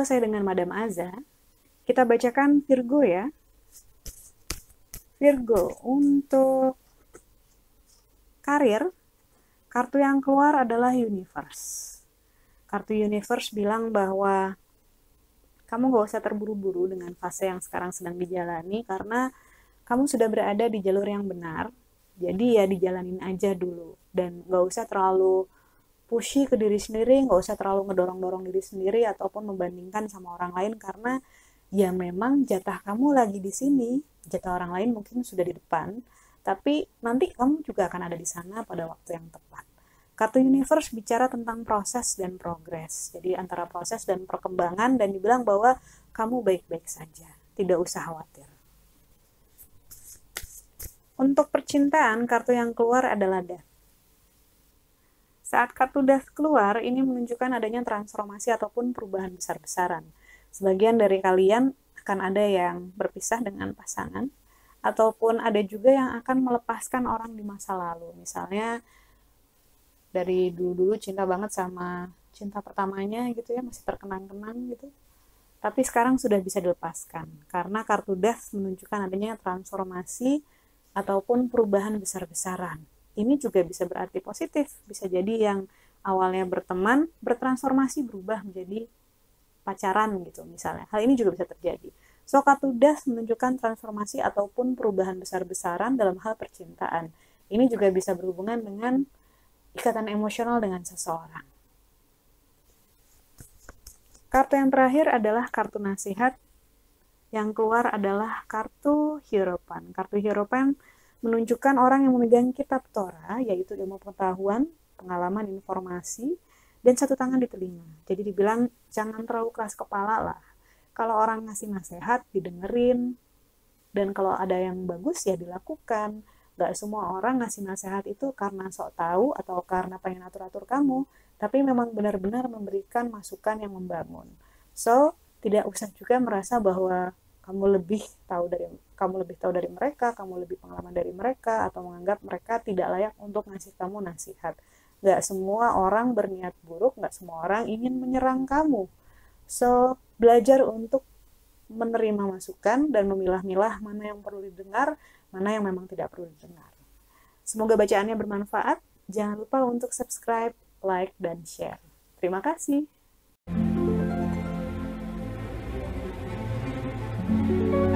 Halo, saya dengan Madam Aza. Kita bacakan Virgo ya. Virgo, untuk karir, kartu yang keluar adalah Universe. Kartu Universe bilang bahwa kamu gak usah terburu-buru dengan fase yang sekarang sedang dijalani karena kamu sudah berada di jalur yang benar. Jadi ya dijalanin aja dulu dan gak usah terlalu pushy ke diri sendiri, nggak usah terlalu ngedorong-dorong diri sendiri ataupun membandingkan sama orang lain karena ya memang jatah kamu lagi di sini, jatah orang lain mungkin sudah di depan, tapi nanti kamu juga akan ada di sana pada waktu yang tepat. Kartu Universe bicara tentang proses dan progres. Jadi antara proses dan perkembangan dan dibilang bahwa kamu baik-baik saja, tidak usah khawatir. Untuk percintaan, kartu yang keluar adalah Death. Saat kartu Death keluar, ini menunjukkan adanya transformasi ataupun perubahan besar-besaran Sebagian dari kalian akan ada yang berpisah dengan pasangan, ataupun ada juga yang akan melepaskan orang di masa lalu. Misalnya dari dulu-dulu cinta banget sama cinta pertamanya gitu ya, masih terkenang-kenang gitu. Tapi sekarang sudah bisa dilepaskan karena kartu death menunjukkan adanya transformasi ataupun perubahan besar-besaran. Ini juga bisa berarti positif, bisa jadi yang awalnya berteman bertransformasi berubah menjadi pacaran gitu misalnya. Hal ini juga bisa terjadi. So, kartu das menunjukkan transformasi ataupun perubahan besar-besaran dalam hal percintaan. Ini juga bisa berhubungan dengan ikatan emosional dengan seseorang. Kartu yang terakhir adalah kartu nasihat. Yang keluar adalah kartu Hierophant. Kartu Hierophant menunjukkan orang yang memegang kitab Torah, yaitu ilmu pengetahuan, pengalaman, informasi, dan satu tangan di telinga. Jadi dibilang jangan terlalu keras kepala lah. Kalau orang ngasih nasihat didengerin dan kalau ada yang bagus ya dilakukan. Gak semua orang ngasih nasihat itu karena sok tahu atau karena pengen atur-atur kamu, tapi memang benar-benar memberikan masukan yang membangun. So, tidak usah juga merasa bahwa kamu lebih tahu dari kamu lebih tahu dari mereka, kamu lebih pengalaman dari mereka atau menganggap mereka tidak layak untuk ngasih kamu nasihat Gak semua orang berniat buruk, gak semua orang ingin menyerang kamu. So, belajar untuk menerima masukan dan memilah-milah mana yang perlu didengar, mana yang memang tidak perlu didengar. Semoga bacaannya bermanfaat. Jangan lupa untuk subscribe, like, dan share. Terima kasih. Thank you.